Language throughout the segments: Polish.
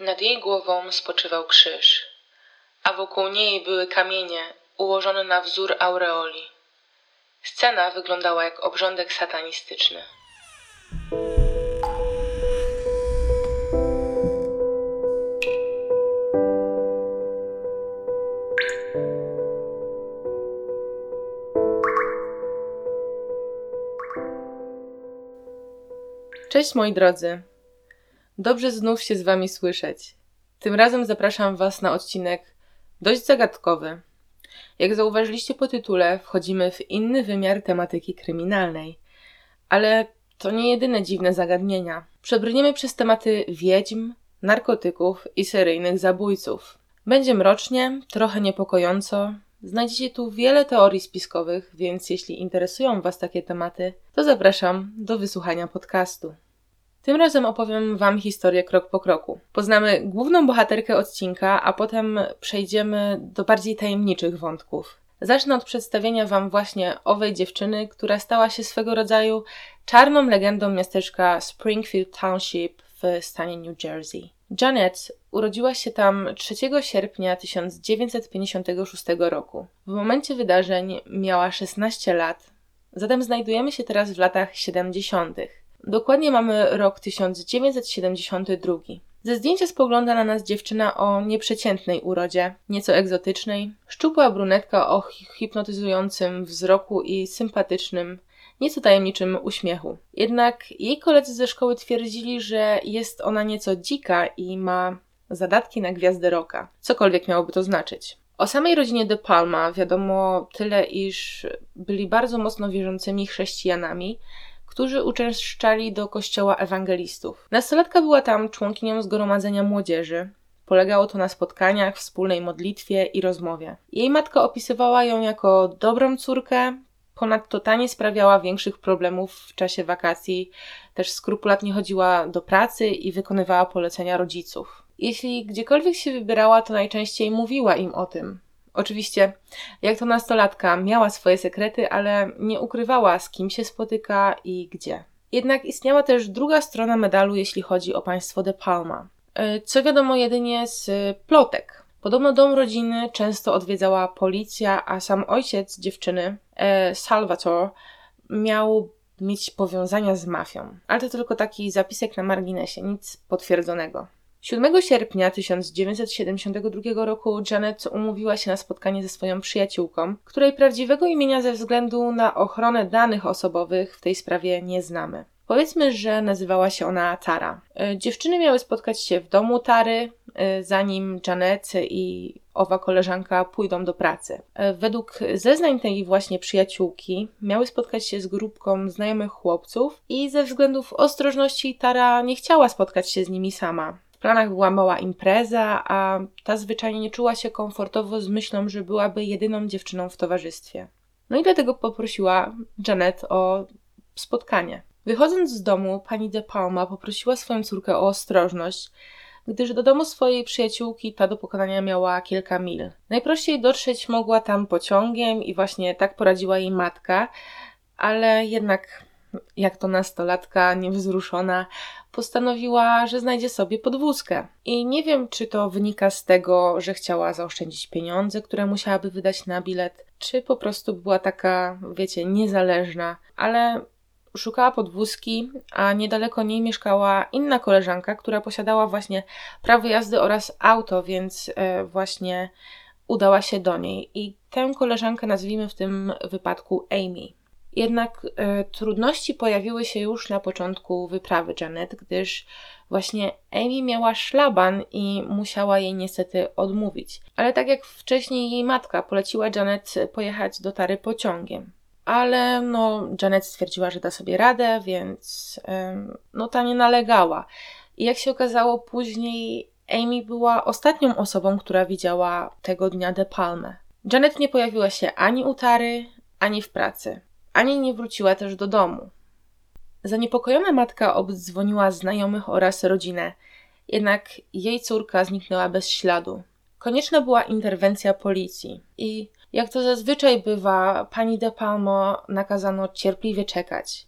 Nad jej głową spoczywał krzyż, a wokół niej były kamienie ułożone na wzór aureoli. Scena wyglądała jak obrządek satanistyczny. Cześć moi drodzy. Dobrze znów się z wami słyszeć. Tym razem zapraszam was na odcinek dość zagadkowy. Jak zauważyliście po tytule, wchodzimy w inny wymiar tematyki kryminalnej. Ale to nie jedyne dziwne zagadnienia. Przebrniemy przez tematy wiedźm, narkotyków i seryjnych zabójców. Będzie mrocznie, trochę niepokojąco. Znajdziecie tu wiele teorii spiskowych, więc jeśli interesują Was takie tematy, to zapraszam do wysłuchania podcastu. Tym razem opowiem Wam historię krok po kroku. Poznamy główną bohaterkę odcinka, a potem przejdziemy do bardziej tajemniczych wątków. Zacznę od przedstawienia Wam właśnie owej dziewczyny, która stała się swego rodzaju czarną legendą miasteczka Springfield Township w stanie New Jersey. Janet urodziła się tam 3 sierpnia 1956 roku. W momencie wydarzeń miała 16 lat, zatem znajdujemy się teraz w latach 70. Dokładnie mamy rok 1972. Ze zdjęcia spogląda na nas dziewczyna o nieprzeciętnej urodzie, nieco egzotycznej, szczupła brunetka o hipnotyzującym wzroku i sympatycznym, nieco tajemniczym uśmiechu. Jednak jej koledzy ze szkoły twierdzili, że jest ona nieco dzika i ma zadatki na gwiazdę roka, cokolwiek miałoby to znaczyć. O samej rodzinie De Palma wiadomo tyle, iż byli bardzo mocno wierzącymi chrześcijanami, którzy uczęszczali do kościoła ewangelistów. Nastolatka była tam członkinią zgromadzenia młodzieży. Polegało to na spotkaniach, wspólnej modlitwie i rozmowie. Jej matka opisywała ją jako dobrą córkę, ponadto ta nie sprawiała większych problemów w czasie wakacji, też skrupulatnie chodziła do pracy i wykonywała polecenia rodziców. Jeśli gdziekolwiek się wybierała, to najczęściej mówiła im o tym, Oczywiście, jak to nastolatka, miała swoje sekrety, ale nie ukrywała, z kim się spotyka i gdzie. Jednak istniała też druga strona medalu, jeśli chodzi o państwo De Palma. E, co wiadomo jedynie z plotek. Podobno dom rodziny często odwiedzała policja, a sam ojciec dziewczyny, e, Salvatore, miał mieć powiązania z mafią. Ale to tylko taki zapisek na marginesie, nic potwierdzonego. 7 sierpnia 1972 roku Janet umówiła się na spotkanie ze swoją przyjaciółką, której prawdziwego imienia ze względu na ochronę danych osobowych w tej sprawie nie znamy. Powiedzmy, że nazywała się ona Tara. E, dziewczyny miały spotkać się w domu Tary, e, zanim Janet i owa koleżanka pójdą do pracy. E, według zeznań tej właśnie przyjaciółki miały spotkać się z grupką znajomych chłopców i ze względów ostrożności Tara nie chciała spotkać się z nimi sama planach była mała impreza, a ta zwyczajnie nie czuła się komfortowo z myślą, że byłaby jedyną dziewczyną w towarzystwie. No i dlatego poprosiła Janet o spotkanie. Wychodząc z domu, pani De Palma poprosiła swoją córkę o ostrożność, gdyż do domu swojej przyjaciółki ta do pokonania miała kilka mil. Najprościej dotrzeć mogła tam pociągiem i właśnie tak poradziła jej matka, ale jednak jak to nastolatka niewzruszona, postanowiła, że znajdzie sobie podwózkę. I nie wiem, czy to wynika z tego, że chciała zaoszczędzić pieniądze, które musiałaby wydać na bilet, czy po prostu była taka, wiecie, niezależna, ale szukała podwózki, a niedaleko niej mieszkała inna koleżanka, która posiadała właśnie prawo jazdy oraz auto, więc e, właśnie udała się do niej. I tę koleżankę nazwijmy w tym wypadku Amy. Jednak e, trudności pojawiły się już na początku wyprawy Janet, gdyż właśnie Amy miała szlaban i musiała jej niestety odmówić. Ale tak jak wcześniej jej matka poleciła Janet pojechać do Tary pociągiem. Ale no, Janet stwierdziła, że da sobie radę, więc e, no ta nie nalegała. I jak się okazało później, Amy była ostatnią osobą, która widziała tego dnia De Palmę. Janet nie pojawiła się ani u Tary, ani w pracy ani nie wróciła też do domu. Zaniepokojona matka obdzwoniła znajomych oraz rodzinę, jednak jej córka zniknęła bez śladu. Konieczna była interwencja policji i jak to zazwyczaj bywa, pani De Palmo nakazano cierpliwie czekać.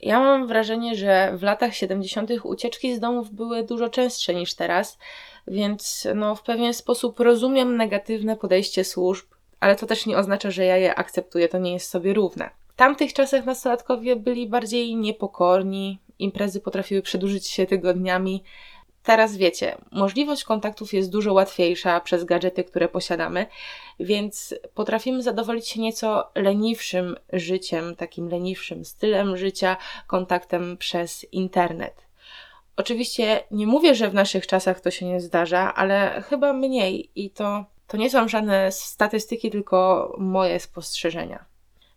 Ja mam wrażenie, że w latach 70. ucieczki z domów były dużo częstsze niż teraz, więc no, w pewien sposób rozumiem negatywne podejście służb, ale to też nie oznacza, że ja je akceptuję, to nie jest sobie równe. Tamtych czasach nastolatkowie byli bardziej niepokorni, imprezy potrafiły przedłużyć się tygodniami. Teraz wiecie, możliwość kontaktów jest dużo łatwiejsza przez gadżety, które posiadamy, więc potrafimy zadowolić się nieco leniwszym życiem, takim leniwszym stylem życia, kontaktem przez internet. Oczywiście nie mówię, że w naszych czasach to się nie zdarza, ale chyba mniej i to, to nie są żadne statystyki, tylko moje spostrzeżenia.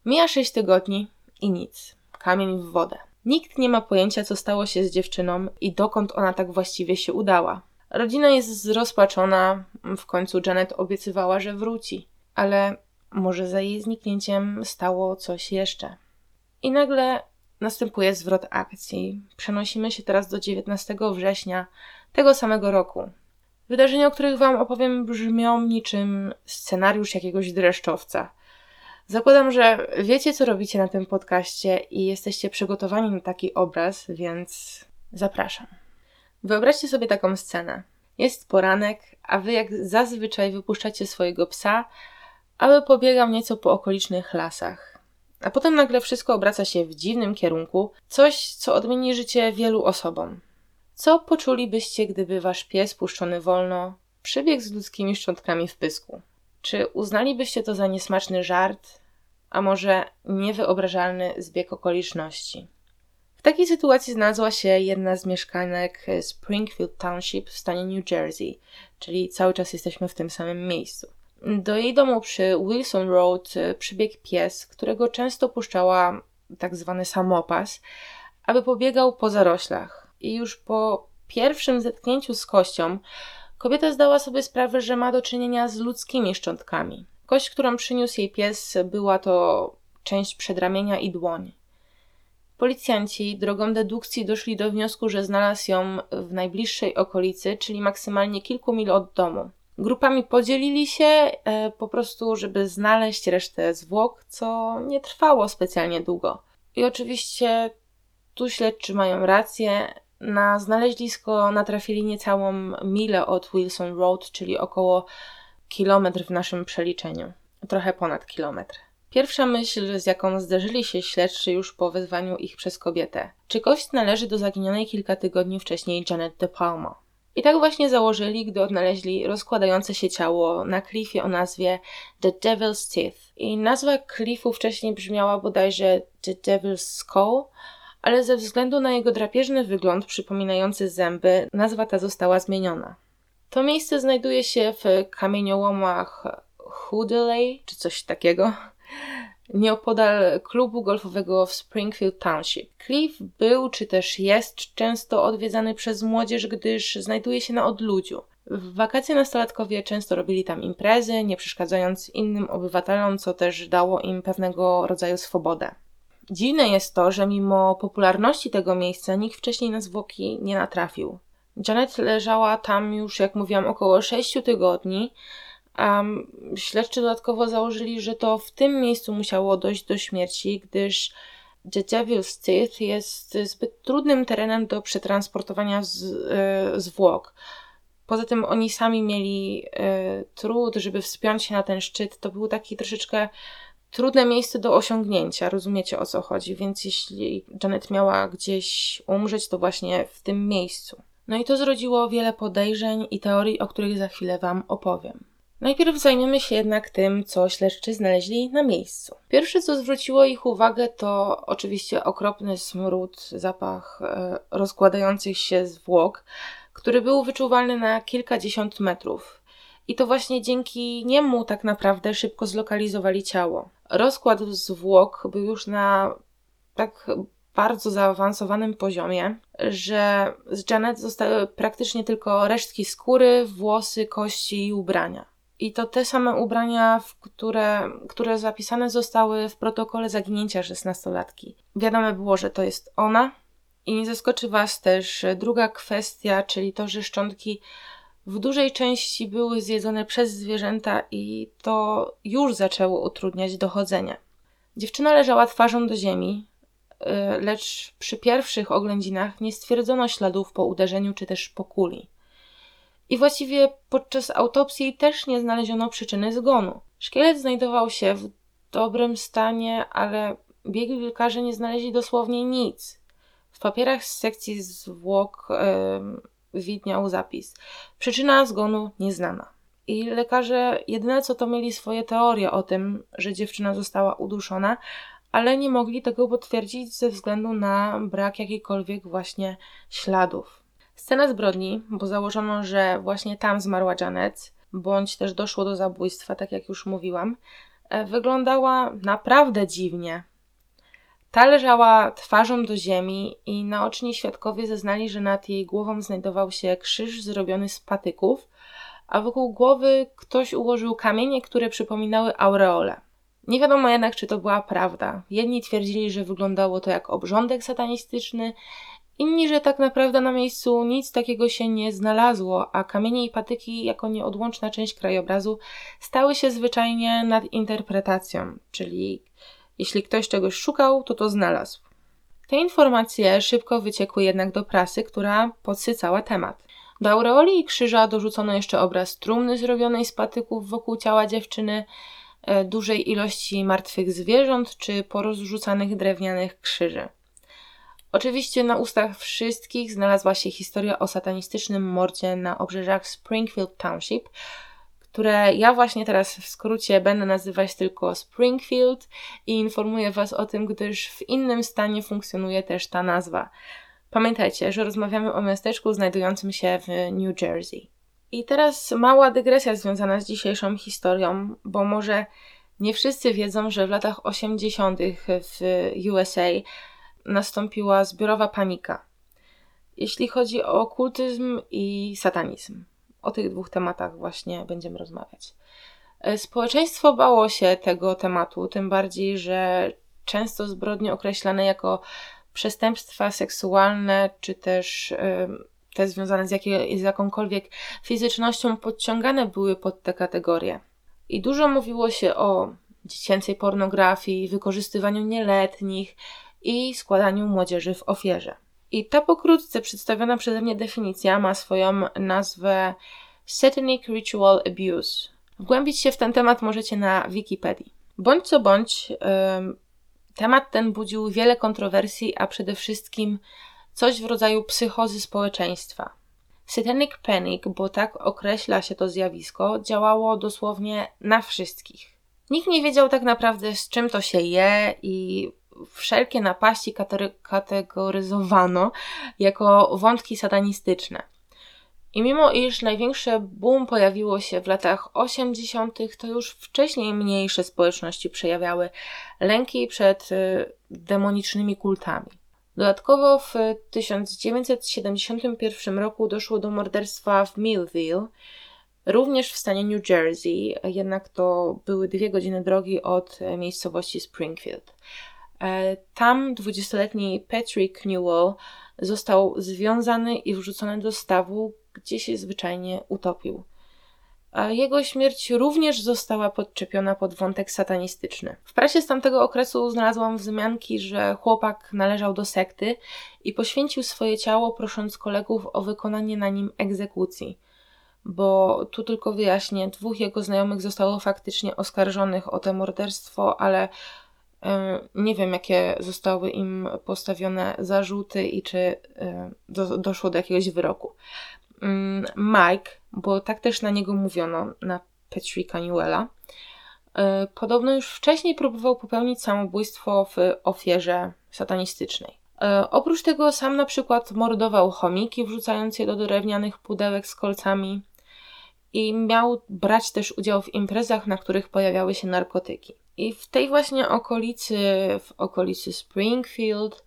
Mija 6 tygodni i nic. Kamień w wodę. Nikt nie ma pojęcia, co stało się z dziewczyną i dokąd ona tak właściwie się udała. Rodzina jest zrozpaczona, w końcu Janet obiecywała, że wróci, ale może za jej zniknięciem stało coś jeszcze. I nagle następuje zwrot akcji. Przenosimy się teraz do 19 września tego samego roku. Wydarzenia, o których Wam opowiem, brzmią niczym scenariusz jakiegoś dreszczowca. Zakładam, że wiecie, co robicie na tym podcaście i jesteście przygotowani na taki obraz, więc zapraszam. Wyobraźcie sobie taką scenę. Jest poranek, a wy jak zazwyczaj wypuszczacie swojego psa, aby pobiegał nieco po okolicznych lasach. A potem nagle wszystko obraca się w dziwnym kierunku, coś, co odmieni życie wielu osobom. Co poczulibyście, gdyby wasz pies puszczony wolno przybiegł z ludzkimi szczątkami w pysku? Czy uznalibyście to za niesmaczny żart, a może niewyobrażalny zbieg okoliczności? W takiej sytuacji znalazła się jedna z mieszkanek Springfield Township w stanie New Jersey, czyli cały czas jesteśmy w tym samym miejscu. Do jej domu przy Wilson Road przybiegł pies, którego często puszczała tak zwany samopas, aby pobiegał po zaroślach. I już po pierwszym zetknięciu z kością Kobieta zdała sobie sprawę, że ma do czynienia z ludzkimi szczątkami. Kość, którą przyniósł jej pies, była to część przedramienia i dłoń. Policjanci drogą dedukcji doszli do wniosku, że znalazł ją w najbliższej okolicy, czyli maksymalnie kilku mil od domu. Grupami podzielili się e, po prostu, żeby znaleźć resztę zwłok, co nie trwało specjalnie długo. I oczywiście tu śledczy mają rację, na znaleźlisko natrafili niecałą milę od Wilson Road, czyli około kilometr w naszym przeliczeniu. Trochę ponad kilometr. Pierwsza myśl, z jaką zderzyli się śledczy już po wezwaniu ich przez kobietę. Czy kość należy do zaginionej kilka tygodni wcześniej Janet De Palma? I tak właśnie założyli, gdy odnaleźli rozkładające się ciało na klifie o nazwie The Devil's Teeth. I nazwa klifu wcześniej brzmiała bodajże The Devil's Skull, ale ze względu na jego drapieżny wygląd przypominający zęby, nazwa ta została zmieniona. To miejsce znajduje się w kamieniołomach Hoodeley, czy coś takiego, nieopodal klubu golfowego w Springfield Township. Cliff był, czy też jest często odwiedzany przez młodzież, gdyż znajduje się na odludziu. W wakacje nastolatkowie często robili tam imprezy, nie przeszkadzając innym obywatelom, co też dało im pewnego rodzaju swobodę. Dziwne jest to, że mimo popularności tego miejsca nikt wcześniej na zwłoki nie natrafił. Janet leżała tam już, jak mówiłam, około 6 tygodni, a śledczy dodatkowo założyli, że to w tym miejscu musiało dojść do śmierci, gdyż The Devil's Teeth jest zbyt trudnym terenem do przetransportowania z, e, zwłok. Poza tym oni sami mieli e, trud, żeby wspiąć się na ten szczyt. To był taki troszeczkę trudne miejsce do osiągnięcia, rozumiecie o co chodzi, więc jeśli Janet miała gdzieś umrzeć, to właśnie w tym miejscu. No i to zrodziło wiele podejrzeń i teorii, o których za chwilę Wam opowiem. Najpierw zajmiemy się jednak tym, co śledczy znaleźli na miejscu. Pierwsze, co zwróciło ich uwagę, to oczywiście okropny smród, zapach e, rozkładających się zwłok, który był wyczuwalny na kilkadziesiąt metrów. I to właśnie dzięki niemu tak naprawdę szybko zlokalizowali ciało. Rozkład zwłok był już na tak bardzo zaawansowanym poziomie, że z Janet zostały praktycznie tylko resztki skóry, włosy, kości i ubrania. I to te same ubrania, które, które zapisane zostały w protokole zaginięcia szesnastolatki. Wiadomo było, że to jest ona. I nie zaskoczy Was też druga kwestia, czyli to, że szczątki w dużej części były zjedzone przez zwierzęta i to już zaczęło utrudniać dochodzenie. Dziewczyna leżała twarzą do ziemi, e, lecz przy pierwszych oględzinach nie stwierdzono śladów po uderzeniu czy też po kuli. I właściwie podczas autopsji też nie znaleziono przyczyny zgonu. Szkielet znajdował się w dobrym stanie, ale biegli lekarze nie znaleźli dosłownie nic. W papierach z sekcji zwłok yy, widniał zapis. Przyczyna zgonu nieznana. I lekarze jedyne co to mieli swoje teorie o tym, że dziewczyna została uduszona, ale nie mogli tego potwierdzić ze względu na brak jakichkolwiek właśnie śladów. Scena zbrodni, bo założono, że właśnie tam zmarła Janet, bądź też doszło do zabójstwa, tak jak już mówiłam, e, wyglądała naprawdę dziwnie. Ta leżała twarzą do ziemi i naoczni świadkowie zeznali, że nad jej głową znajdował się krzyż zrobiony z patyków, a wokół głowy ktoś ułożył kamienie, które przypominały aureole. Nie wiadomo jednak, czy to była prawda. Jedni twierdzili, że wyglądało to jak obrządek satanistyczny, inni, że tak naprawdę na miejscu nic takiego się nie znalazło, a kamienie i patyki, jako nieodłączna część krajobrazu, stały się zwyczajnie nad interpretacją, czyli jeśli ktoś czegoś szukał, to to znalazł. Te informacje szybko wyciekły jednak do prasy, która podsycała temat. Do aureoli i krzyża dorzucono jeszcze obraz trumny zrobionej z patyków wokół ciała dziewczyny, e, dużej ilości martwych zwierząt czy porozrzucanych drewnianych krzyży. Oczywiście na ustach wszystkich znalazła się historia o satanistycznym mordzie na obrzeżach Springfield Township, które ja właśnie teraz w skrócie będę nazywać tylko Springfield i informuję Was o tym, gdyż w innym stanie funkcjonuje też ta nazwa. Pamiętajcie, że rozmawiamy o miasteczku znajdującym się w New Jersey. I teraz mała dygresja związana z dzisiejszą historią, bo może nie wszyscy wiedzą, że w latach 80. w USA nastąpiła zbiorowa panika, jeśli chodzi o okultyzm i satanizm. O tych dwóch tematach właśnie będziemy rozmawiać. E, społeczeństwo bało się tego tematu, tym bardziej, że często zbrodnie określane jako przestępstwa seksualne, czy też te związane z, z jakąkolwiek fizycznością podciągane były pod te kategorie. I dużo mówiło się o dziecięcej pornografii, wykorzystywaniu nieletnich i składaniu młodzieży w ofierze. I ta pokrótce przedstawiona przeze mnie definicja ma swoją nazwę Satanic Ritual Abuse. Wgłębić się w ten temat możecie na Wikipedii. Bądź co bądź, temat ten budził wiele kontrowersji, a przede wszystkim coś w rodzaju psychozy społeczeństwa. Satanic Panic, bo tak określa się to zjawisko, działało dosłownie na wszystkich. Nikt nie wiedział tak naprawdę z czym to się je i wszelkie napaści kategoryzowano jako wątki satanistyczne. I mimo iż największe boom pojawiło się w latach 80., to już wcześniej mniejsze społeczności przejawiały lęki przed y, demonicznymi kultami. Dodatkowo w 1971 roku doszło do morderstwa w Millville, również w stanie New Jersey, jednak to były dwie godziny drogi od miejscowości Springfield. E, tam 20-letni Patrick Newell został związany i wrzucony do stawu, gdzie się zwyczajnie utopił. A jego śmierć również została podczepiona pod wątek satanistyczny. W prasie z tamtego okresu znalazłam wzmianki, że chłopak należał do sekty i poświęcił swoje ciało, prosząc kolegów o wykonanie na nim egzekucji. Bo tu tylko wyjaśnię, dwóch jego znajomych zostało faktycznie oskarżonych o to morderstwo, ale nie wiem, jakie zostały im postawione zarzuty i czy do, doszło do jakiegoś wyroku. Mm, Mike, bo tak też na niego mówiono, na Patricka Newella, e, podobno już wcześniej próbował popełnić samobójstwo w ofierze satanistycznej. E, oprócz tego sam na przykład mordował chomiki, wrzucając je do drewnianych pudełek z kolcami i miał brać też udział w imprezach, na których pojawiały się narkotyki. I w tej właśnie okolicy, w okolicy Springfield,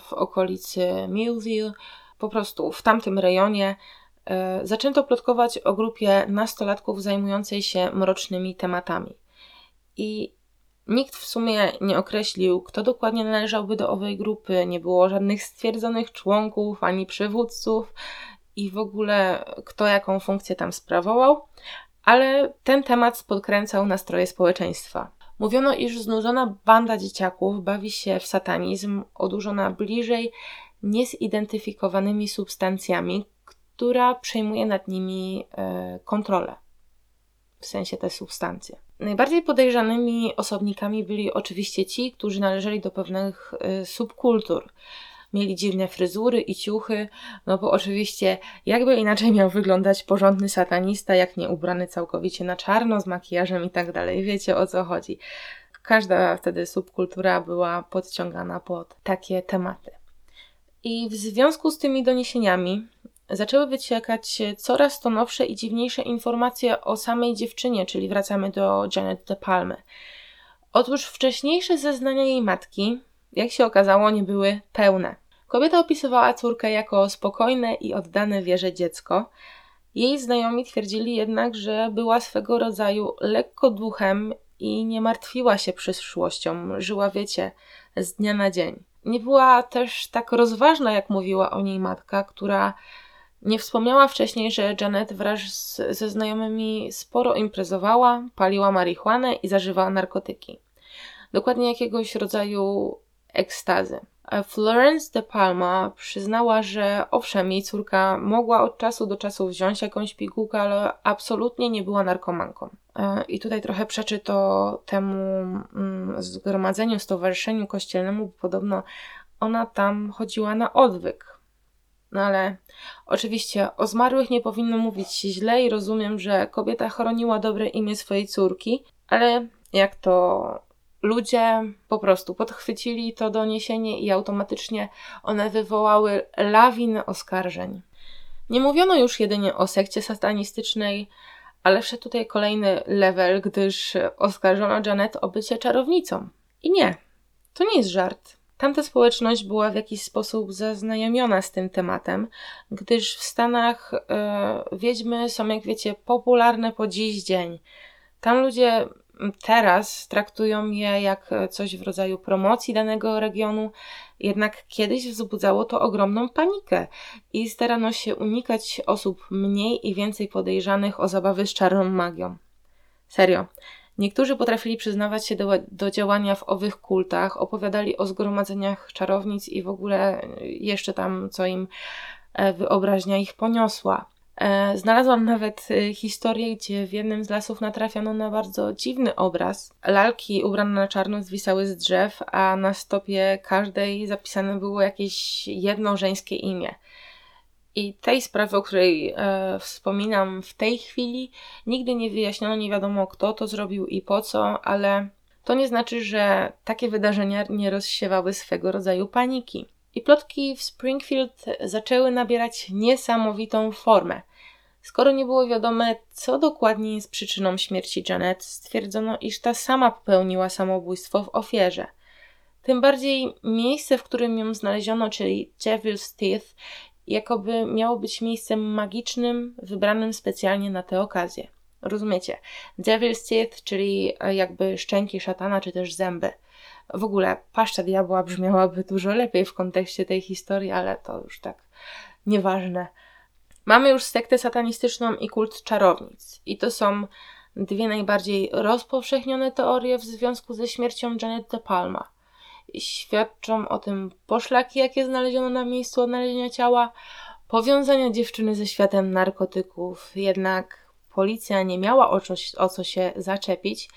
w okolicy Millville, po prostu w tamtym rejonie e, zaczęto plotkować o grupie nastolatków zajmującej się mrocznymi tematami. I nikt w sumie nie określił, kto dokładnie należałby do owej grupy, nie było żadnych stwierdzonych członków ani przywódców i w ogóle kto jaką funkcję tam sprawował, ale ten temat podkręcał nastroje społeczeństwa. Mówiono, iż znużona banda dzieciaków bawi się w satanizm, odurzona bliżej niezidentyfikowanymi substancjami, która przejmuje nad nimi e, kontrolę. W sensie te substancje. Najbardziej podejrzanymi osobnikami byli oczywiście ci, którzy należeli do pewnych e, subkultur. Mieli dziwne fryzury i ciuchy, no bo oczywiście jakby inaczej miał wyglądać porządny satanista, jak nie ubrany całkowicie na czarno, z makijażem i tak dalej. Wiecie o co chodzi. Każda wtedy subkultura była podciągana pod takie tematy. I w związku z tymi doniesieniami zaczęły wyciekać coraz to nowsze i dziwniejsze informacje o samej dziewczynie, czyli wracamy do Janet de Palmy. Otóż wcześniejsze zeznania jej matki, jak się okazało, nie były pełne. Kobieta opisywała córkę jako spokojne i oddane wierze dziecko. Jej znajomi twierdzili jednak, że była swego rodzaju lekko duchem i nie martwiła się przyszłością, żyła, wiecie, z dnia na dzień. Nie była też tak rozważna, jak mówiła o niej matka, która nie wspomniała wcześniej, że Janet wraz z, ze znajomymi sporo imprezowała, paliła marihuanę i zażywała narkotyki. Dokładnie jakiegoś rodzaju ekstazy. Florence de Palma przyznała, że owszem, jej córka mogła od czasu do czasu wziąć jakąś pigułkę, ale absolutnie nie była narkomanką. E, I tutaj trochę przeczy to temu mm, zgromadzeniu, stowarzyszeniu kościelnemu, bo podobno ona tam chodziła na odwyk. No ale oczywiście o zmarłych nie powinno mówić źle i rozumiem, że kobieta chroniła dobre imię swojej córki, ale jak to ludzie po prostu podchwycili to doniesienie i automatycznie one wywołały lawinę oskarżeń. Nie mówiono już jedynie o sekcie satanistycznej, ale wszedł tutaj kolejny level, gdyż oskarżono Janet o bycie czarownicą. I nie, to nie jest żart. Tamta społeczność była w jakiś sposób zaznajomiona z tym tematem, gdyż w Stanach e, wiedźmy są, jak wiecie, popularne po dziś dzień. Tam ludzie teraz traktują je jak coś w rodzaju promocji danego regionu, jednak kiedyś wzbudzało to ogromną panikę i starano się unikać osób mniej i więcej podejrzanych o zabawy z czarną magią. Serio. Niektórzy potrafili przyznawać się do, do działania w owych kultach, opowiadali o zgromadzeniach czarownic i w ogóle jeszcze tam, co im e, wyobraźnia ich poniosła. E, znalazłam nawet e, historię, gdzie w jednym z lasów natrafiono na bardzo dziwny obraz. Lalki ubrane na czarno zwisały z drzew, a na stopie każdej zapisane było jakieś jedno żeńskie imię. I tej sprawy, o której e, wspominam w tej chwili, nigdy nie wyjaśniono, nie wiadomo kto to zrobił i po co, ale to nie znaczy, że takie wydarzenia nie rozsiewały swego rodzaju paniki. I plotki w Springfield zaczęły nabierać niesamowitą formę. Skoro nie było wiadome, co dokładnie jest przyczyną śmierci Janet, stwierdzono, iż ta sama popełniła samobójstwo w ofierze. Tym bardziej miejsce, w którym ją znaleziono, czyli Devil's Teeth, jakoby miało być miejscem magicznym, wybranym specjalnie na tę okazję. Rozumiecie? Devil's Teeth, czyli jakby szczęki szatana, czy też zęby. W ogóle paszcza diabła brzmiałaby dużo lepiej w kontekście tej historii, ale to już tak nieważne. Mamy już sektę satanistyczną i kult czarownic. I to są dwie najbardziej rozpowszechnione teorie w związku ze śmiercią Janet de Palma. Świadczą o tym poszlaki, jakie znaleziono na miejscu odnalezienia ciała, powiązania dziewczyny ze światem narkotyków. Jednak policja nie miała o, coś, o co się zaczepić,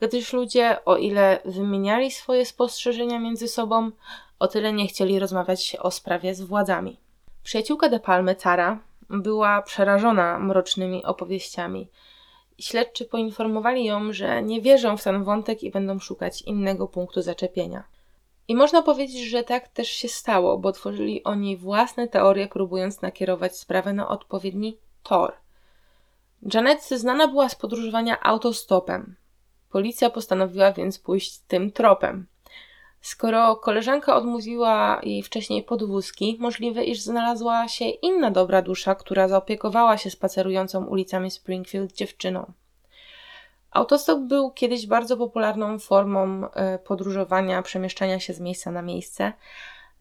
gdyż ludzie, o ile wymieniali swoje spostrzeżenia między sobą, o tyle nie chcieli rozmawiać o sprawie z władzami. Przyjaciółka De Palmy, Cara, była przerażona mrocznymi opowieściami. Śledczy poinformowali ją, że nie wierzą w ten wątek i będą szukać innego punktu zaczepienia. I można powiedzieć, że tak też się stało, bo tworzyli oni własne teorie, próbując nakierować sprawę na odpowiedni tor – Janet znana była z podróżowania autostopem. Policja postanowiła więc pójść tym tropem. Skoro koleżanka odmówiła jej wcześniej podwózki, możliwe, iż znalazła się inna dobra dusza, która zaopiekowała się spacerującą ulicami Springfield dziewczyną. Autostop był kiedyś bardzo popularną formą e, podróżowania, przemieszczania się z miejsca na miejsce.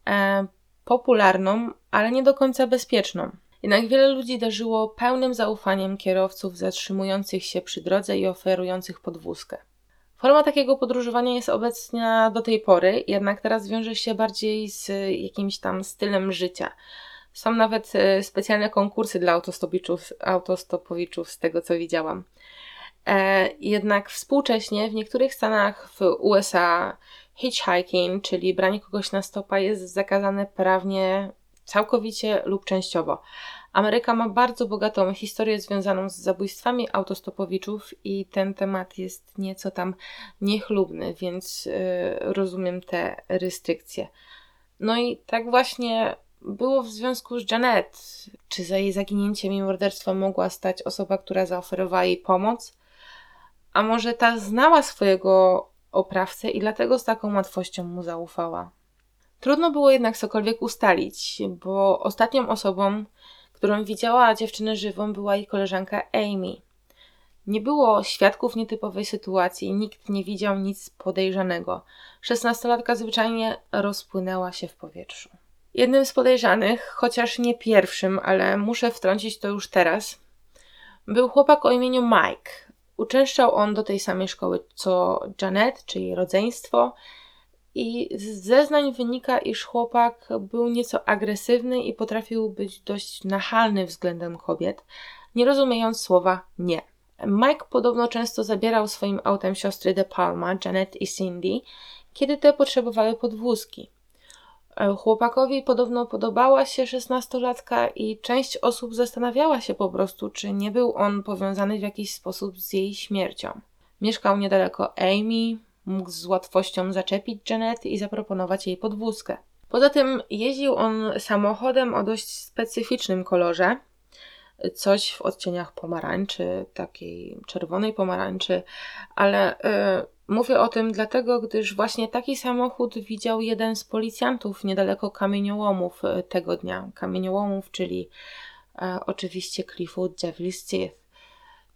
E, popularną, ale nie do końca bezpieczną. Jednak wiele ludzi darzyło pełnym zaufaniem kierowców zatrzymujących się przy drodze i oferujących podwózkę. Forma takiego podróżowania jest obecna do tej pory, jednak teraz wiąże się bardziej z jakimś tam stylem życia. Są nawet e, specjalne konkursy dla autostopowiczów, z tego co widziałam. E, jednak współcześnie w niektórych stanach w USA hitchhiking, czyli branie kogoś na stopa, jest zakazane prawnie całkowicie lub częściowo. Ameryka ma bardzo bogatą historię związaną z zabójstwami autostopowiczów i ten temat jest nieco tam niechlubny, więc yy, rozumiem te restrykcje. No i tak właśnie było w związku z Janet. Czy za jej zaginięciem i morderstwem mogła stać osoba, która zaoferowała jej pomoc? A może ta znała swojego oprawcę i dlatego z taką łatwością mu zaufała? Trudno było jednak cokolwiek ustalić, bo ostatnią osobą, którą widziała dziewczynę żywą, była jej koleżanka Amy. Nie było świadków nietypowej sytuacji, nikt nie widział nic podejrzanego. Szesnastolatka zwyczajnie rozpłynęła się w powietrzu. Jednym z podejrzanych, chociaż nie pierwszym, ale muszę wtrącić to już teraz, był chłopak o imieniu Mike. Uczęszczał on do tej samej szkoły co Janet, czyli rodzeństwo, i z zeznań wynika, iż chłopak był nieco agresywny i potrafił być dość nachalny względem kobiet, nie rozumiejąc słowa nie. Mike podobno często zabierał swoim autem siostry De Palma, Janet i Cindy, kiedy te potrzebowały podwózki. Chłopakowi podobno podobała się szesnastolatka i część osób zastanawiała się po prostu, czy nie był on powiązany w jakiś sposób z jej śmiercią. Mieszkał niedaleko Amy, mógł z łatwością zaczepić Janet i zaproponować jej podwózkę. Poza tym jeździł on samochodem o dość specyficznym kolorze, coś w odcieniach pomarańczy, takiej czerwonej pomarańczy, ale y, mówię o tym dlatego, gdyż właśnie taki samochód widział jeden z policjantów niedaleko kamieniołomów y, tego dnia. Kamieniołomów, czyli y, oczywiście klifu Devil's Teeth.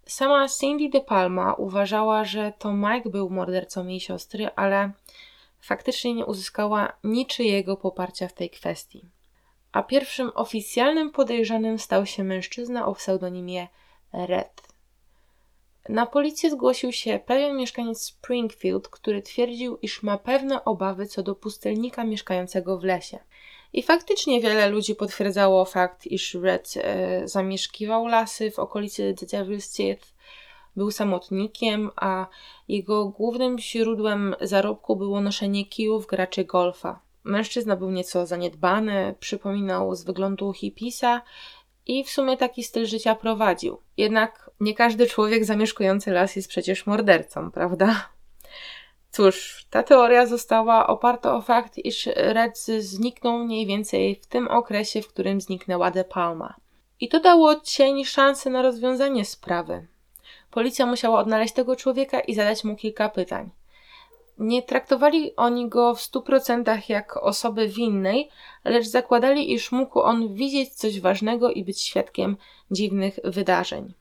Sama Cindy De Palma uważała, że to Mike był mordercą jej siostry, ale faktycznie nie uzyskała niczyjego poparcia w tej kwestii. A pierwszym oficjalnym podejrzanym stał się mężczyzna o pseudonimie Red. Na policję zgłosił się pewien mieszkaniec Springfield, który twierdził, iż ma pewne obawy co do pustelnika mieszkającego w lesie. I faktycznie wiele ludzi potwierdzało fakt, iż Red e, zamieszkiwał lasy w okolicy The Devil's Teeth, był samotnikiem, a jego głównym źródłem zarobku było noszenie kijów graczy golfa. Mężczyzna był nieco zaniedbany, przypominał z wyglądu hipisa i w sumie taki styl życia prowadził. Jednak nie każdy człowiek zamieszkujący las jest przecież mordercą, prawda? Cóż, ta teoria została oparta o fakt, iż Red zniknął mniej więcej w tym okresie, w którym zniknęła De Palma. I to dało cień szansy na rozwiązanie sprawy. Policja musiała odnaleźć tego człowieka i zadać mu kilka pytań. Nie traktowali oni go w stu procentach jak osoby winnej, lecz zakładali, iż mógł on widzieć coś ważnego i być świadkiem dziwnych wydarzeń.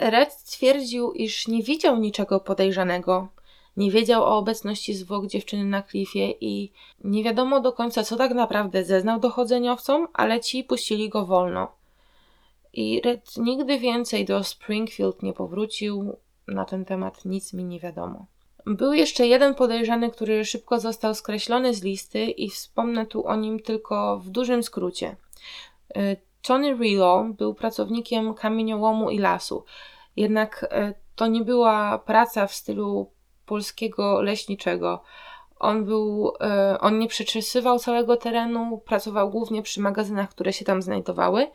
Red twierdził, iż nie widział niczego podejrzanego, nie wiedział o obecności zwłok dziewczyny na klifie i nie wiadomo do końca, co tak naprawdę zeznał dochodzeniowcom, ale ci puścili go wolno. I Red nigdy więcej do Springfield nie powrócił, na ten temat nic mi nie wiadomo. Był jeszcze jeden podejrzany, który szybko został skreślony z listy i wspomnę tu o nim tylko w dużym skrócie. Y, Tony Rilo był pracownikiem kamieniołomu i lasu, jednak y, to nie była praca w stylu polskiego leśniczego. On był, y, on nie przeczesywał całego terenu, pracował głównie przy magazynach, które się tam znajdowały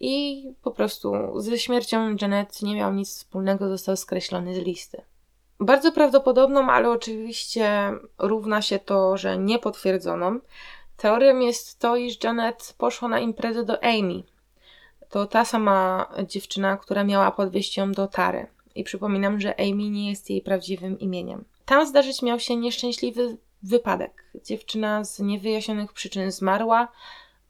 i po prostu ze śmiercią Janet nie miał nic wspólnego, został skreślony z listy. Bardzo prawdopodobną, ale oczywiście równa się to, że niepotwierdzoną, teorią jest to, iż Janet poszła na imprezę do Amy. To ta sama dziewczyna, która miała podwieźć ją do Tary. I przypominam, że Amy nie jest jej prawdziwym imieniem. Tam zdarzyć miał się nieszczęśliwy wypadek. Dziewczyna z niewyjaśnionych przyczyn zmarła,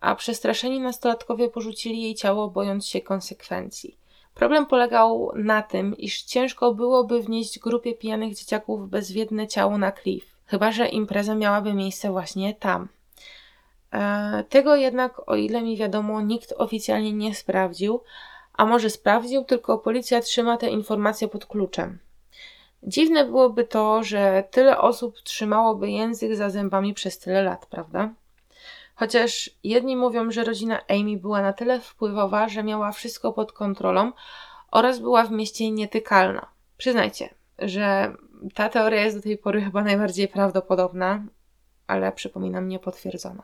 a przestraszeni nastolatkowie porzucili jej ciało, bojąc się konsekwencji. Problem polegał na tym, iż ciężko byłoby wnieść grupie pijanych dzieciaków bezwiedne ciało na klif, chyba że impreza miałaby miejsce właśnie tam. E, tego jednak, o ile mi wiadomo, nikt oficjalnie nie sprawdził, a może sprawdził, tylko policja trzyma te informacje pod kluczem. Dziwne byłoby to, że tyle osób trzymałoby język za zębami przez tyle lat, prawda? Chociaż jedni mówią, że rodzina Amy była na tyle wpływowa, że miała wszystko pod kontrolą oraz była w mieście nietykalna. Przyznajcie, że ta teoria jest do tej pory chyba najbardziej prawdopodobna, ale przypominam, niepotwierdzona.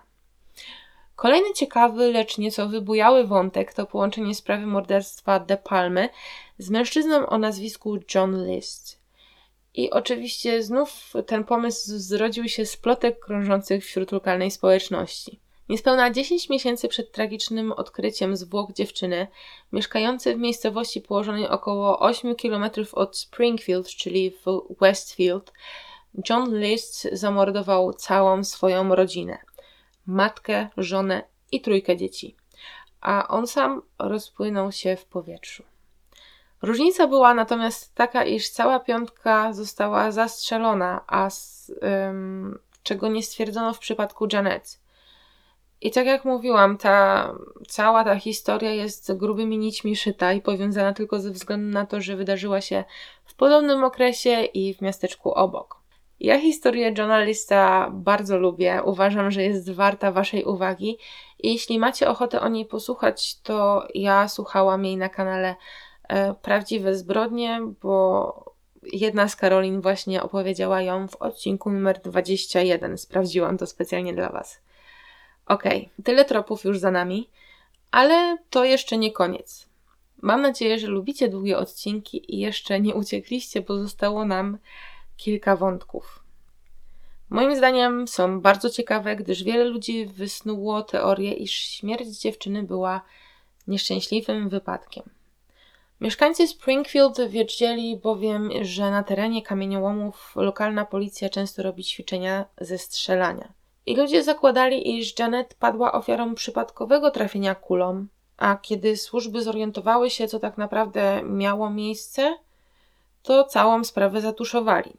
Kolejny ciekawy, lecz nieco wybujały wątek to połączenie sprawy morderstwa De Palmy z mężczyzną o nazwisku John List. I oczywiście znów ten pomysł zrodził się z plotek krążących wśród lokalnej społeczności. Niespełna 10 miesięcy przed tragicznym odkryciem zwłok dziewczyny, mieszkający w miejscowości położonej około 8 km od Springfield, czyli w Westfield, John List zamordował całą swoją rodzinę matkę, żonę i trójkę dzieci, a on sam rozpłynął się w powietrzu. Różnica była natomiast taka, iż cała piątka została zastrzelona, a z, ym, czego nie stwierdzono w przypadku Janet. I tak jak mówiłam, ta cała ta historia jest grubymi nićmi szyta i powiązana tylko ze względu na to, że wydarzyła się w podobnym okresie i w miasteczku obok. Ja historię Johna Lista bardzo lubię, uważam, że jest warta Waszej uwagi. I jeśli macie ochotę o niej posłuchać, to ja słuchałam jej na kanale e, Prawdziwe Zbrodnie, bo jedna z Karolin właśnie opowiedziała ją w odcinku numer 21. Sprawdziłam to specjalnie dla Was. Okej, okay, tyle tropów już za nami, ale to jeszcze nie koniec. Mam nadzieję, że lubicie długie odcinki i jeszcze nie uciekliście, bo zostało nam kilka wątków. Moim zdaniem są bardzo ciekawe, gdyż wiele ludzi wysnuło teorię, iż śmierć dziewczyny była nieszczęśliwym wypadkiem. Mieszkańcy Springfield wiedzieli bowiem, że na terenie kamieniołomów lokalna policja często robi ćwiczenia ze strzelania. I ludzie zakładali, iż Janet padła ofiarą przypadkowego trafienia kulą, a kiedy służby zorientowały się, co tak naprawdę miało miejsce, to całą sprawę zatuszowali.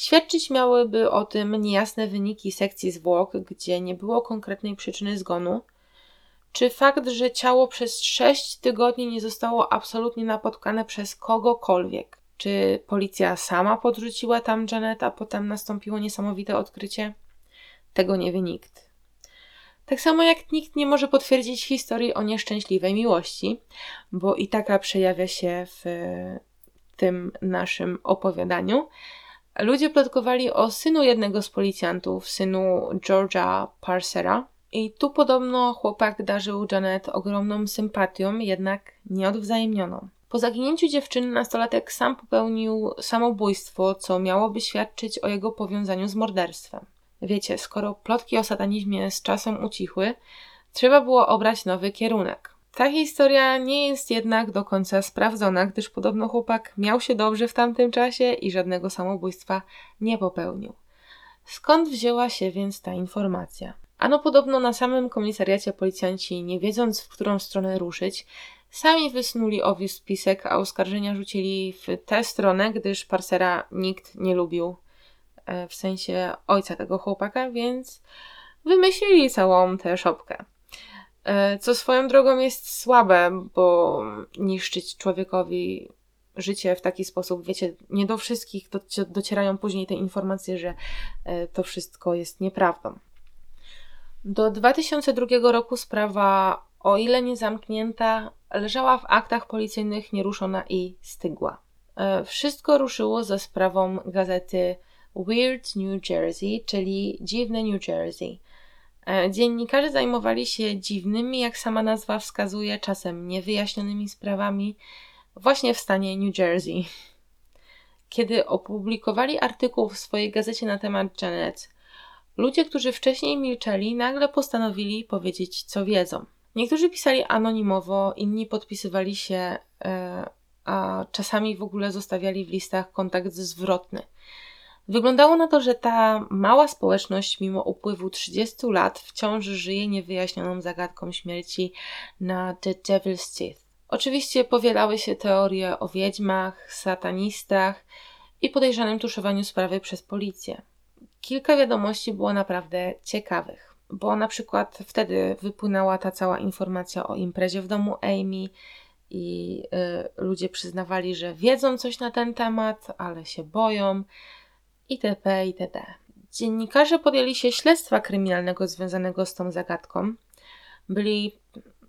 Świadczyć miałyby o tym niejasne wyniki sekcji zwłok, gdzie nie było konkretnej przyczyny zgonu, czy fakt, że ciało przez sześć tygodni nie zostało absolutnie napotkane przez kogokolwiek. Czy policja sama podrzuciła tam Janet, a potem nastąpiło niesamowite odkrycie? Tego nie wie nikt. Tak samo jak nikt nie może potwierdzić historii o nieszczęśliwej miłości, bo i taka przejawia się w tym naszym opowiadaniu, Ludzie plotkowali o synu jednego z policjantów, synu George'a Parsera. I tu podobno chłopak darzył Janet ogromną sympatią, jednak nieodwzajemnioną. Po zaginięciu dziewczyny nastolatek sam popełnił samobójstwo, co miałoby świadczyć o jego powiązaniu z morderstwem. Wiecie, skoro plotki o satanizmie z czasem ucichły, trzeba było obrać nowy kierunek. Ta historia nie jest jednak do końca sprawdzona, gdyż podobno chłopak miał się dobrze w tamtym czasie i żadnego samobójstwa nie popełnił. Skąd wzięła się więc ta informacja? Ano podobno na samym komisariacie policjanci, nie wiedząc w którą stronę ruszyć, sami wysnuli owy spisek, a oskarżenia rzucili w tę stronę, gdyż Parsera nikt nie lubił, e, w sensie ojca tego chłopaka, więc wymyślili całą tę szopkę. E, co swoją drogą jest słabe, bo niszczyć człowiekowi życie w taki sposób, wiecie, nie do wszystkich docierają później te informacje, że e, to wszystko jest nieprawdą. Do 2002 roku sprawa, o ile nie zamknięta, leżała w aktach policyjnych nieruszona i stygła. E, wszystko ruszyło za sprawą gazety Weird New Jersey, czyli Dziwne New Jersey dziennikarze zajmowali się dziwnymi, jak sama nazwa wskazuje, czasem niewyjaśnionymi sprawami właśnie w stanie New Jersey. Kiedy opublikowali artykuł w swojej gazecie na temat Janet, ludzie, którzy wcześniej milczeli, nagle postanowili powiedzieć, co wiedzą. Niektórzy pisali anonimowo, inni podpisywali się, e, a czasami w ogóle zostawiali w listach kontakt zwrotny. Wyglądało na to, że ta mała społeczność, mimo upływu 30 lat, wciąż żyje niewyjaśnioną zagadką śmierci na The Devil's Teeth. Oczywiście powielały się teorie o wiedźmach, satanistach i podejrzanym tuszowaniu sprawy przez policję. Kilka wiadomości było naprawdę ciekawych, bo na przykład wtedy wypłynęła ta cała informacja o imprezie w domu Amy i y, ludzie przyznawali, że wiedzą coś na ten temat, ale się boją itp. itd. Dziennikarze podjęli się śledztwa kryminalnego związanego z tą zagadką. Byli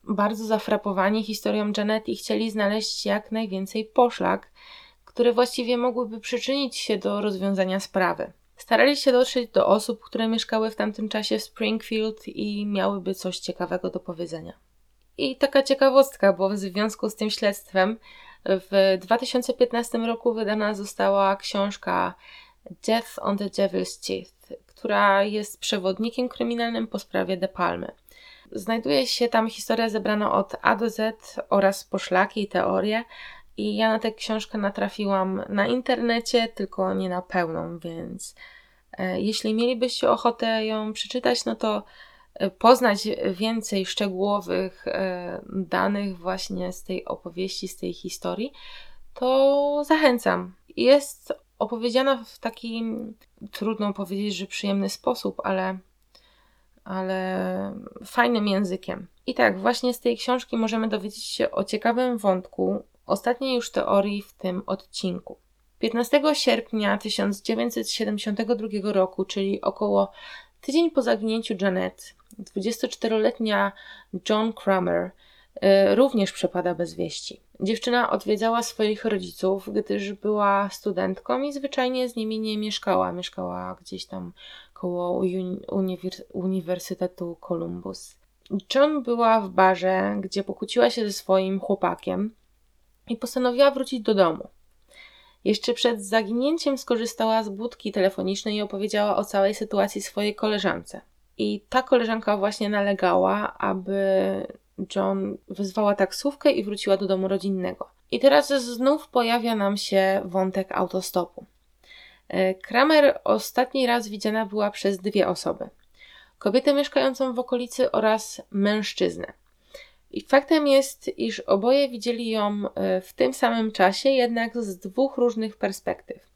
bardzo zafrapowani historią Janet i chcieli znaleźć jak najwięcej poszlak, które właściwie mogłyby przyczynić się do rozwiązania sprawy. Starali się dotrzeć do osób, które mieszkały w tamtym czasie w Springfield i miałyby coś ciekawego do powiedzenia. I taka ciekawostka, bo w związku z tym śledztwem w 2015 roku wydana została książka Death on the Devil's Teeth, która jest przewodnikiem kryminalnym po sprawie De Palmy. Znajduje się tam historia zebrana od A do Z oraz poszlaki i teorie. I ja na tę książkę natrafiłam na internecie, tylko nie na pełną, więc e, jeśli mielibyście ochotę ją przeczytać, no to e, poznać więcej szczegółowych e, danych właśnie z tej opowieści, z tej historii, to zachęcam. Jest opowiedziana w taki, trudno powiedzieć, że przyjemny sposób, ale ale fajnym językiem. I tak, właśnie z tej książki możemy dowiedzieć się o ciekawym wątku, ostatniej już teorii w tym odcinku. 15 sierpnia 1972 roku, czyli około tydzień po zaginięciu Janet, 24-letnia John Kramer y, również przepada bez wieści. Dziewczyna odwiedzała swoich rodziców, gdyż była studentką i zwyczajnie z nimi nie mieszkała. Mieszkała gdzieś tam koło uniwers Uniwersytetu Columbus. John była w barze, gdzie pokłóciła się ze swoim chłopakiem i postanowiła wrócić do domu. Jeszcze przed zaginięciem skorzystała z budki telefonicznej i opowiedziała o całej sytuacji swojej koleżance. I ta koleżanka właśnie nalegała, aby John wezwała taksówkę i wróciła do domu rodzinnego. I teraz znów pojawia nam się wątek autostopu. E, Kramer ostatni raz widziana była przez dwie osoby: kobietę mieszkającą w okolicy oraz mężczyznę. I faktem jest, iż oboje widzieli ją e, w tym samym czasie, jednak z dwóch różnych perspektyw.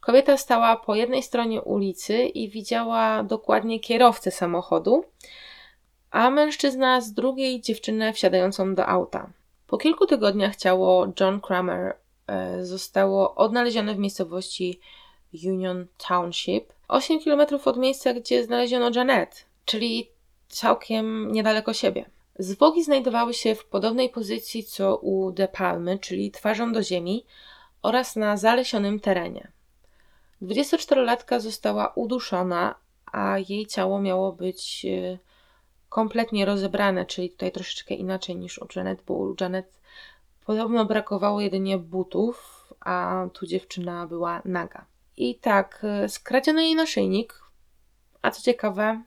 Kobieta stała po jednej stronie ulicy i widziała dokładnie kierowcę samochodu, a mężczyzna z drugiej dziewczynę wsiadającą do auta. Po kilku tygodniach ciało John Kramer e, zostało odnalezione w miejscowości Union Township, 8 km od miejsca, gdzie znaleziono Janet, czyli całkiem niedaleko siebie. Zwłoki znajdowały się w podobnej pozycji co u De Palmy, czyli twarzą do ziemi oraz na zalesionym terenie. 24-latka została uduszona, a jej ciało miało być e, kompletnie rozebrane, czyli tutaj troszeczkę inaczej niż u Janet, bo u Janet podobno brakowało jedynie butów, a tu dziewczyna była naga. I tak, e, skradziono jej naszyjnik, a co ciekawe,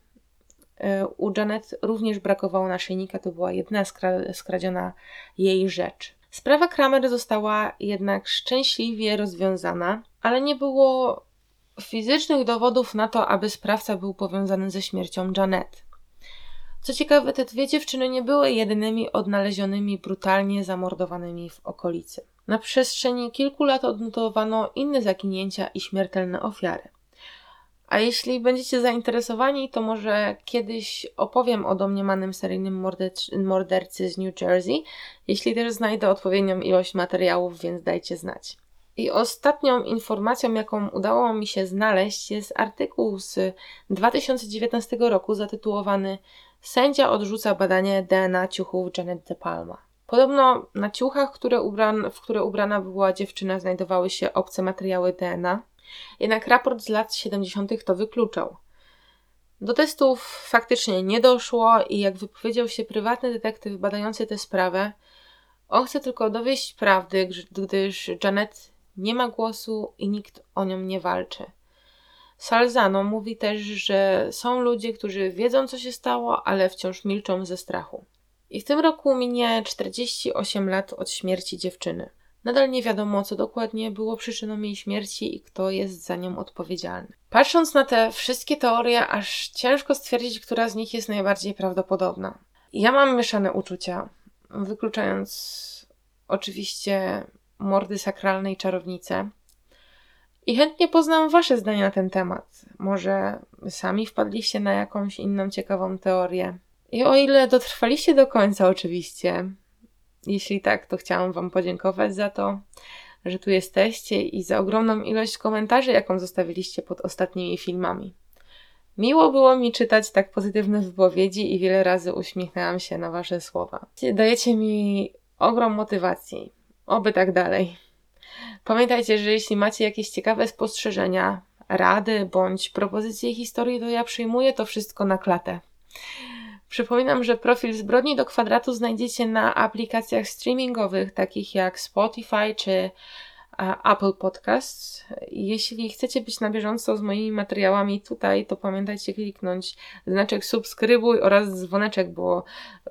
e, u Janet również brakowało naszyjnika, to była jedna skra skradziona jej rzecz. Sprawa Kramer została jednak szczęśliwie rozwiązana, ale nie było fizycznych dowodów na to, aby sprawca był powiązany ze śmiercią Janet. Co ciekawe, te dwie dziewczyny nie były jedynymi odnalezionymi brutalnie zamordowanymi w okolicy. Na przestrzeni kilku lat odnotowano inne zaginięcia i śmiertelne ofiary. A jeśli będziecie zainteresowani, to może kiedyś opowiem o domniemanym seryjnym mordercy z New Jersey, jeśli też znajdę odpowiednią ilość materiałów, więc dajcie znać. I ostatnią informacją, jaką udało mi się znaleźć, jest artykuł z 2019 roku zatytułowany Sędzia odrzuca badanie DNA ciuchów Janet De Palma. Podobno na ciuchach, które ubran, w które ubrana była dziewczyna, znajdowały się obce materiały DNA, jednak raport z lat 70. to wykluczał. Do testów faktycznie nie doszło i jak wypowiedział się prywatny detektyw badający tę sprawę, on chce tylko dowieść prawdy, gdyż Janet nie ma głosu i nikt o nią nie walczy. Salzano mówi też, że są ludzie, którzy wiedzą, co się stało, ale wciąż milczą ze strachu. I w tym roku minie 48 lat od śmierci dziewczyny. Nadal nie wiadomo, co dokładnie było przyczyną jej śmierci i kto jest za nią odpowiedzialny. Patrząc na te wszystkie teorie, aż ciężko stwierdzić, która z nich jest najbardziej prawdopodobna. Ja mam mieszane uczucia, wykluczając oczywiście mordy sakralnej czarownice. I chętnie poznam Wasze zdania na ten temat. Może sami wpadliście na jakąś inną ciekawą teorię. I o ile dotrwaliście do końca, oczywiście, Jeśli tak, to chciałam Wam podziękować za to, że tu jesteście i za ogromną ilość komentarzy, jaką zostawiliście pod ostatnimi filmami. Miło było mi czytać tak pozytywne wypowiedzi i wiele razy uśmiechnęłam się na Wasze słowa. Dajecie mi ogrom motywacji. Oby tak dalej. Pamiętajcie, że jeśli macie jakieś ciekawe spostrzeżenia, rady bądź propozycje historii, to ja przyjmuję to wszystko na klatę. Przypominam, że profil Zbrodni do Kwadratu znajdziecie na aplikacjach streamingowych takich jak Spotify czy Apple Podcasts. Jeśli chcecie być na bieżąco z moimi materiałami tutaj, to pamiętajcie kliknąć znaczek subskrybuj oraz dzwoneczek, bo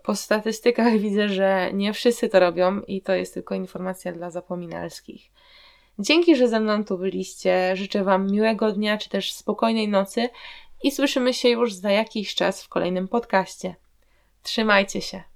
po statystykach widzę, że nie wszyscy to robią i to jest tylko informacja dla zapominalskich. Dzięki, że ze mną tu byliście. Życzę Wam miłego dnia czy też spokojnej nocy i słyszymy się już za jakiś czas w kolejnym podcaście. Trzymajcie się.